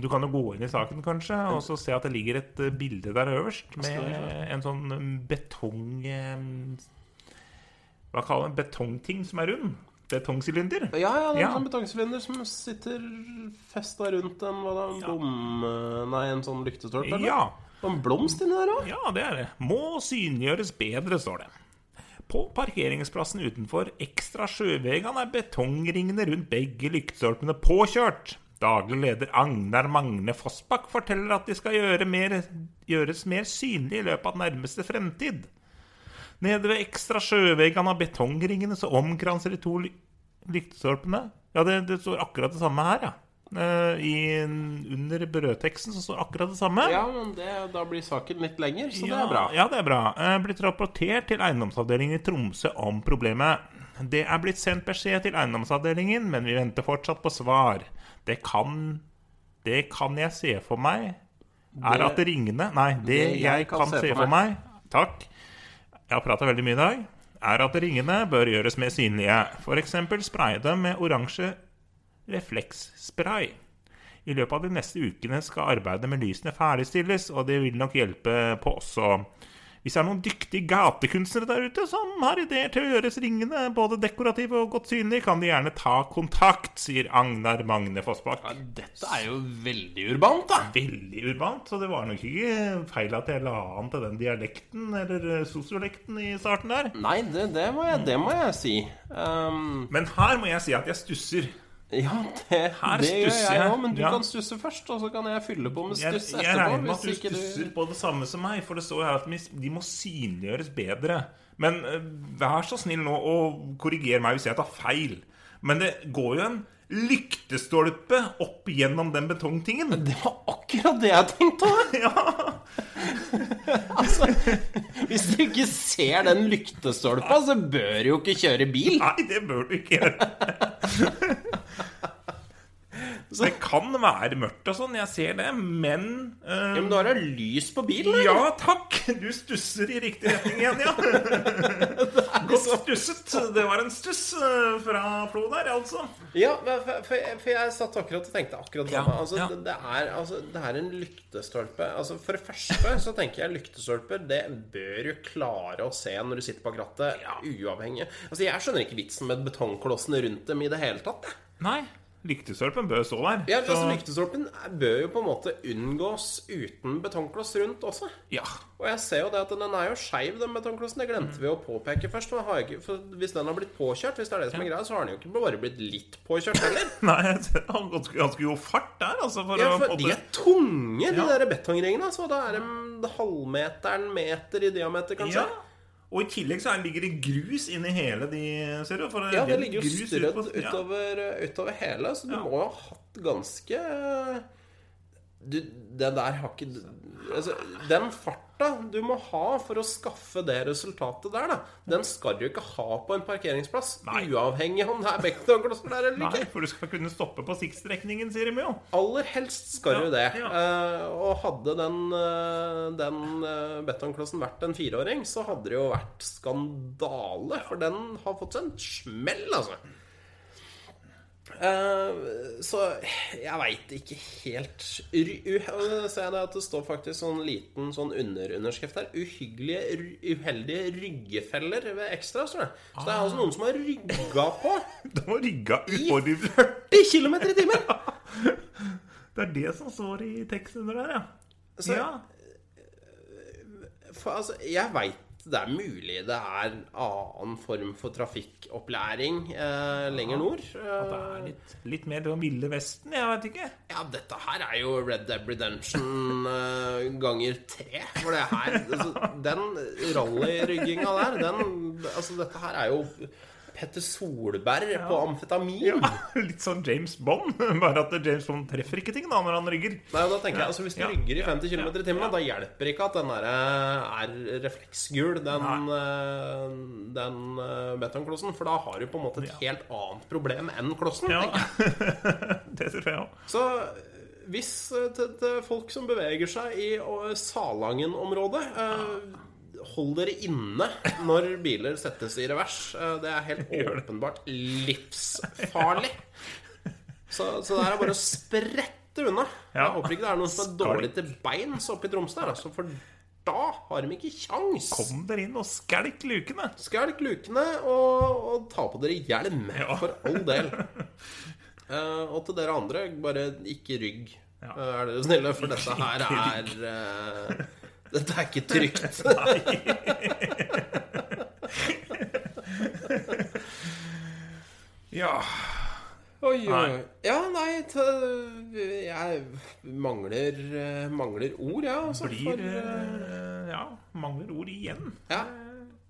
Du kan jo gå inn i saken, kanskje, og så se at det ligger et eh, bilde der øverst med en sånn betong... eh, Hva kaller man betongting som er rund? Betongsylinder. Ja, ja, det er Ja. en sånn betongsylinder som sitter festa rundt en hva da, bom... Nei, en sånn lyktestolpe? Ja. Og en blomst inni der òg? Ja, det er det. Må synliggjøres bedre, står det. På parkeringsplassen utenfor Ekstra Sjøvegan er betongringene rundt begge lyktestolpene påkjørt. Daglig leder Agnar Magne Fossbakk forteller at de skal gjøre mer, gjøres mer synlige i løpet av nærmeste fremtid. Nede ved Ekstra Sjøvegan av betongringene så omkranser de to ly lyktestolpene Ja, det, det står akkurat det samme her, ja. Eh, I, under brødteksten så står akkurat det samme. Ja, men det, da blir saken litt lenger, så det er bra. Ja, det er bra. Eh, Blitt rapportert til eiendomsavdelingen i Tromsø om problemet. Det er blitt sendt beskjed til eiendomsavdelingen, men vi venter fortsatt på svar. Det kan Det kan jeg se for meg er Det- at ringene Nei, det, jeg kan, se for meg, Takk. Jeg har prata veldig mye i dag. Er at ringene bør gjøres mer synlige. F.eks. spraye dem med oransje refleksspray. I løpet av de neste ukene skal arbeidet med lysene ferdigstilles, og det vil nok hjelpe på også. Hvis det er noen dyktige gatekunstnere der ute som har ideer til å gjøres ringene både dekorative og godt synlige, kan de gjerne ta kontakt, sier Agnar Magne Fossbakk. Dette er jo veldig urbant, da. Veldig urbant, så det var nok ikke feil at jeg la an til den dialekten, eller eh, sosiolekten, i starten der. Nei, det, det, må, jeg, det må jeg si. Um, Men her må jeg si at jeg stusser. Ja, det, Her det gjør jeg òg, men du Ja. kan stusse først, og så kan jeg fylle på med stuss etterpå. jeg regner med at du stusser stusser på det samme som meg, for det står her at de- de må synliggjøres bedre. Men eh, vær så snill nå og korriger meg hvis jeg tar feil. Men det går jo en lyktestolpe opp gjennom den betongtingen. Det var akkurat det jeg tenkte òg! Ja. Altså, hvis du ikke ser den lyktestolpa, så bør du jo ikke kjøre bil. Nei, det bør du ikke gjøre. Det kan være mørkt og sånn, jeg ser det, men uh, Ja, men du har jo lys på bilen. eller? Ja takk! Du stusser i riktig retning igjen, ja. Godt stusset. Det var en stuss eh, fra Flo der, altså. Ja, for, for, for jeg satt akkurat og tenkte akkurat det Ja. Altså, ja. det, det, er, altså, det er en lyktestolpe. Altså, for det første så tenker jeg lyktestolper Det bør jo klare å se når du sitter bak rattet, uavhengig. Altså, Jeg skjønner ikke vitsen med betongklossene rundt dem i det hele tatt. jeg. Nei, lyktestolpen bør stå der. Ja, så- altså Lyktestolpen bør jo på en måte unngås uten betongkloss rundt også. ja. Og jeg ser jo det at den er jo skeiv, den betongklossen. Det glemte vi å påpeke først. og har ikke, for Hvis den har blitt påkjørt, hvis det er det som er greia, så har den jo ikke bare blitt litt påkjørt heller. Nei, han skulle god fart der, altså. For Ja, for å... de er tunge, de Ja. der betongringene. Altså. Da er de halvmeteren meter i diameter, kanskje. Ja. Og i tillegg så er- ligger det grus inni hele de, ser du. Ja, det er ligger jo grus strødd ut ja. utover, utover hele, så du Ja. må jo ha hatt ganske du, Det der har ikke altså, Den farta du må ha for å skaffe det resultatet der, da, den skal du ikke ha på en parkeringsplass. Nei. Uavhengig om det er betongklosser der eller Nei, ikke. for du skal kunne stoppe på siktstrekningen, sier de jo. Aller helst skal Ja, du det. ja. Eh, og hadde den, eh, den eh, betongklossen vært en fireåring, så hadde det jo vært skandale. For den har fått seg en smell, altså. Eh, så jeg veit ikke helt ser jeg det at det står faktisk sånn liten sånn underunderskrift her. Uhyggelige, uheldige ryggefeller ved det. Så det er altså noen som har rygga på Det var rigga i uhorribelt. 40 km i timen! Det er det som står i teksten under der, ja. Så- ja. For altså, jeg veit det er mulig det er annen form for trafikkopplæring eh, lenger nord. Det er litt, litt mer den ville vesten, jeg vet ikke. Ja, dette her er jo Red Dead Redemption eh, ganger tre. For det her altså, Den rallyrygginga der, den Altså, dette her er jo Petter Solberg på amfetamin. Ja, litt sånn James Bond. Bare at James Bond treffer ikke ting da når han rygger. Nei, da tenker jeg, altså Hvis du Ja. rygger i 50 km i timen, Ja. da hjelper ikke at den der eh, er refleksgul, den, eh, den betongklossen. betonklossen. For da har du på en måte et helt annet problem enn klossen. Ja, det tror jeg òg. Så hvis eh, til, til folk som beveger seg i eh, Salangen-området eh, Hold dere inne når biler settes i revers. Eh, Det er helt åpenbart livsfarlig. Så, så det her er bare å sprette unna. Jeg håper ikke det er noen som er dårlig til beins oppe i Tromsø. Altså, for da har de ikke kjangs. Kom dere inn og skelk lukene. Skelk lukene og, og ta på dere hjelm, Ja. for all del. Uh, og til dere andre, bare ikke rygg. Ja. Uh, er dere snille? For dette her er eh, Dette er ikke trygt. Ja. Oi, oi. Ja, nei Jeg mangler, eh, mangler ord, jeg, ja, altså. Blir For, eh, eh, Ja, mangler ord igjen. ja.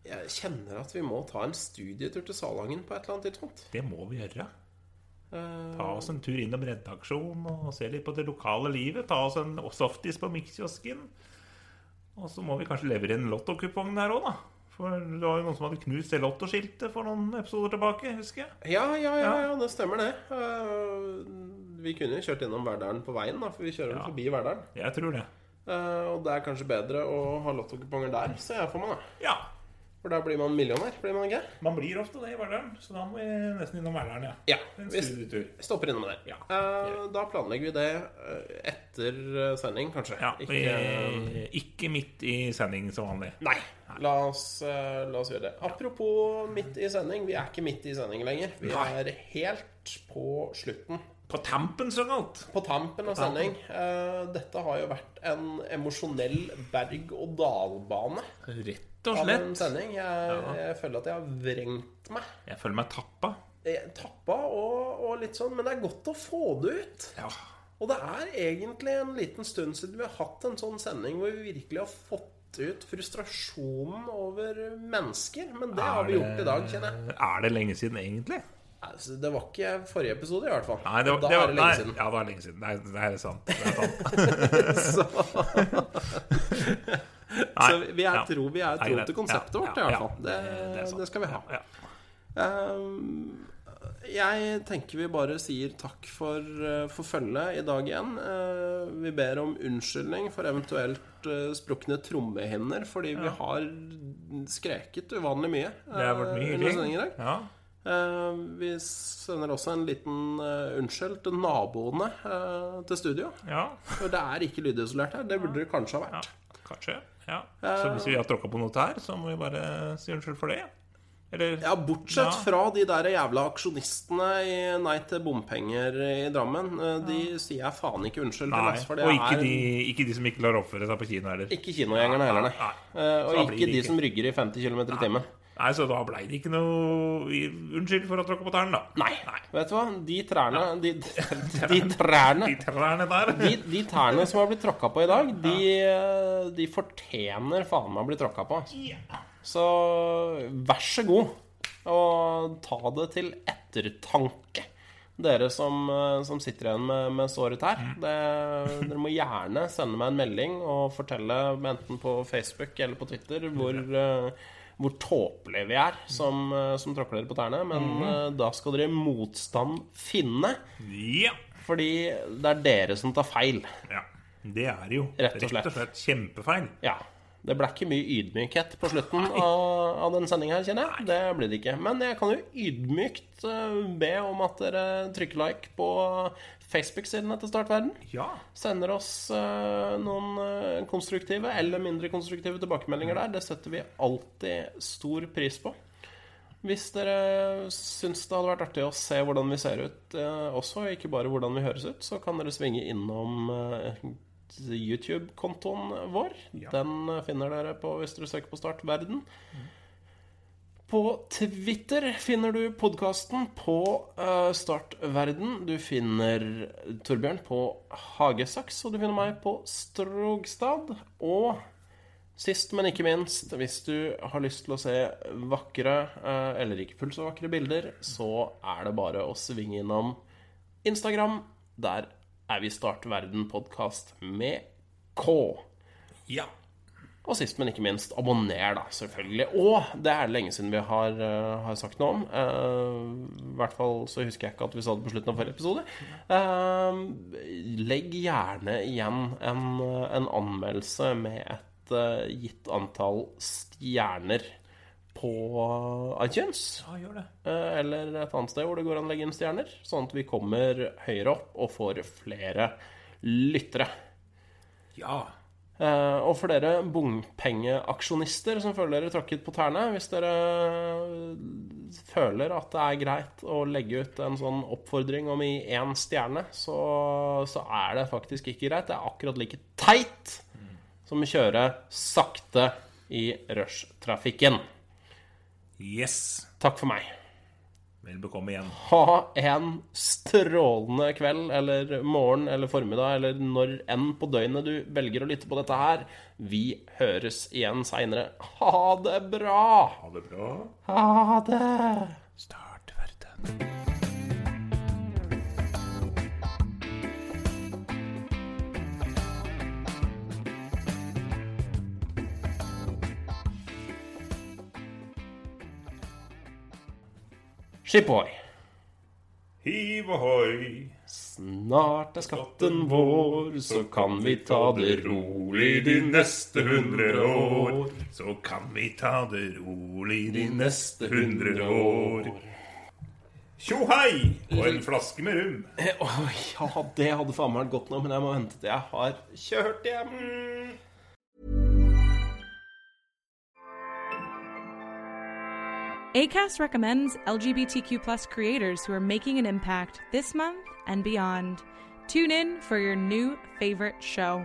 Jeg kjenner at vi må ta en studietur til Salangen på et eller annet tidspunkt. Det må vi gjøre. Ta oss en tur innom redaksjonen og se litt på det lokale livet. Ta oss en softis på mikkkiosken. Og så må vi kanskje levere inn lottokupong der òg, da. For det var jo noen som hadde knust det lottoskiltet for noen episoder tilbake, husker jeg. Ja, ja, ja, Ja. det stemmer det. Uh, vi kunne jo kjørt innom Verdalen på veien, da, for vi kjører Ja. forbi Verdalen. Jeg tror det. Uh, og det er kanskje bedre å ha lottokuponger der, ser jeg for meg. da Ja. For da blir man millionær, blir man ikke? Man blir ofte det i Verdalen, så da må vi nesten innom Verdalen, ja. Ja. En Vi stopper innom der. Ja. Uh, da planlegger vi det eh, etter eh, sending, kanskje. Ja, ikke, vi, ikke midt i sending som vanlig. Nei. La oss, la oss gjøre det. Apropos midt i sending. Vi er ikke midt i sending lenger. Vi er helt på slutten. På tampen, såkalt. På tampen av tampen. sending. Eh, dette har jo vært en emosjonell berg-og-dal-bane Rett og av en sending. Jeg, jeg føler at jeg har vrengt meg. Jeg føler meg tappa. Jeg Tappa og, og litt sånn, men det er godt å få det ut. Ja. Og det er egentlig en liten stund siden vi har hatt en sånn sending hvor vi virkelig har fått ut frustrasjonen over mennesker. Men det har vi gjort i dag, kjenner jeg. Er det lenge siden, egentlig? Altså, det var ikke forrige episode, i hvert fall. Nei, det var, da det var, er det lenge nei, siden. Ja, det var lenge siden. Nei, det er sant. Det er sant. Nei, Så vi er ja. tro, vi er tro til konseptet Ja, vårt, i hvert ja. fall. Det, Det skal vi ha. Ja, Ehm, jeg tenker vi bare sier takk for, eh, for følget i dag igjen. Eh, vi ber om unnskyldning for eventuelt sprukne trommehinner, fordi vi har skreket uvanlig mye. Det har vært mye hylling. Ja. Vi sender også en liten unnskyld til naboene til studio. ja. For det er ikke lydisolert her. Det burde det kanskje ha ja. vært. Kanskje. Ja. Så hvis vi har tråkka på noe her, så må vi bare si unnskyld for det. Eller Ja, bortsett Ja. fra de der jævla aksjonistene i Nei til bompenger i Drammen. De De sier jeg faen ikke unnskyld til. Nei. det Og ikke er de, ikke de som ikke lar oppføre seg på kino heller. ikke kinogjengerne heller, nei. Nei. Eh, Og ikke de ikke. som rygger i 50 km i timen. Nei, så da blei det ikke noe Unnskyld for å tråkke på tærne, da. Nei. Nei. Vet du hva? De trærne De, de trærne De trærne der. de, de tærne som har blitt tråkka på i dag, de, eh, de fortjener faen meg å bli tråkka på. Ja. Så vær så god, og ta det til ettertanke. Dere som, eh, som sitter igjen med, med såre tær. Det, dere må gjerne sende meg en melding og fortelle, enten på Facebook eller på Twitter, hvor, eh, hvor tåpelige vi er som, eh, som tråkker dere på tærne. Men mm. da skal dere motstand finne, ja. fordi det er dere som tar feil. Ja. Det er jo Rett og slett. kjempefeil. Ja. Det ble ikke mye ydmykhet på slutten av, av den sendinga her, kjenner jeg. Det blir det ikke. Men jeg kan jo ydmykt eh, be om at dere trykker like på Facebook-sidene til Startverden. Ja. Sender oss eh, noen eh, konstruktive eller mindre konstruktive tilbakemeldinger der. Det setter vi alltid stor pris på. Hvis dere syns det hadde vært artig å se hvordan vi ser ut også, ikke bare hvordan vi høres ut, så kan dere svinge innom YouTube-kontoen vår. Ja. Den finner dere på hvis dere søker på Start Verden. På Twitter finner du podkasten på uh, Start Verden. Du finner Torbjørn på Hagesaks, og du finner meg på Strogstad. Og Sist, men ikke minst, hvis du har lyst til å se vakre, uh, eller ikke fullt så vakre bilder, så er det bare å svinge innom Instagram. Der er vi Start Verden-podkast med K. Ja. Og sist, men ikke minst, abonner, da, selvfølgelig. Og det er det lenge siden vi har, uh, har sagt noe om. Uh, I hvert fall så husker jeg ikke at vi sa det på slutten av forrige episode. Uh, legg gjerne igjen en, en anmeldelse med et gitt antall stjerner på iTunes. Ja, gjør det. Eh, eller et annet sted hvor det går an å legge inn stjerner. Sånn at vi kommer høyere opp og får flere lyttere. Ja. Eh, og for dere bompengeaksjonister som føler dere tråkket på tærne, hvis dere føler at det er greit å legge ut en sånn oppfordring om i én stjerne, så, så er det faktisk ikke greit. Det er akkurat like teit som å kjøre sakte i rushtrafikken. Yes. Takk for meg. Vel bekomme igjen. Ha en strålende kveld eller morgen eller formiddag eller når enn på døgnet du velger å lytte på dette her. Vi høres igjen seinere. Ha det bra! Ha det bra. Ha det! Start verden. Skipohoi. Hiv ohoi. Snart er skatten vår, så kan vi ta det rolig de neste hundre år. Så kan vi ta det rolig de neste hundre år. Tjo hei! Og en flaske med rum. Ja, det hadde faen meg vært godt nå, men jeg må vente til jeg har kjørt hjem. ACAST recommends LGBTQ plus creators who are making an impact this month and beyond. Tune in for your new favorite show.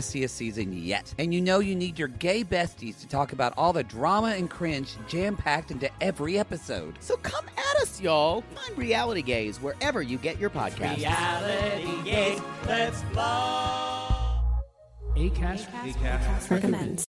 messiest season yet. And you know you need your gay besties to talk about all the drama and cringe jam packed into every episode. So come at us, y'all. Find Reality Gays wherever you get your podcasts. Reality Gaze, let's blow. ACAST, recommends.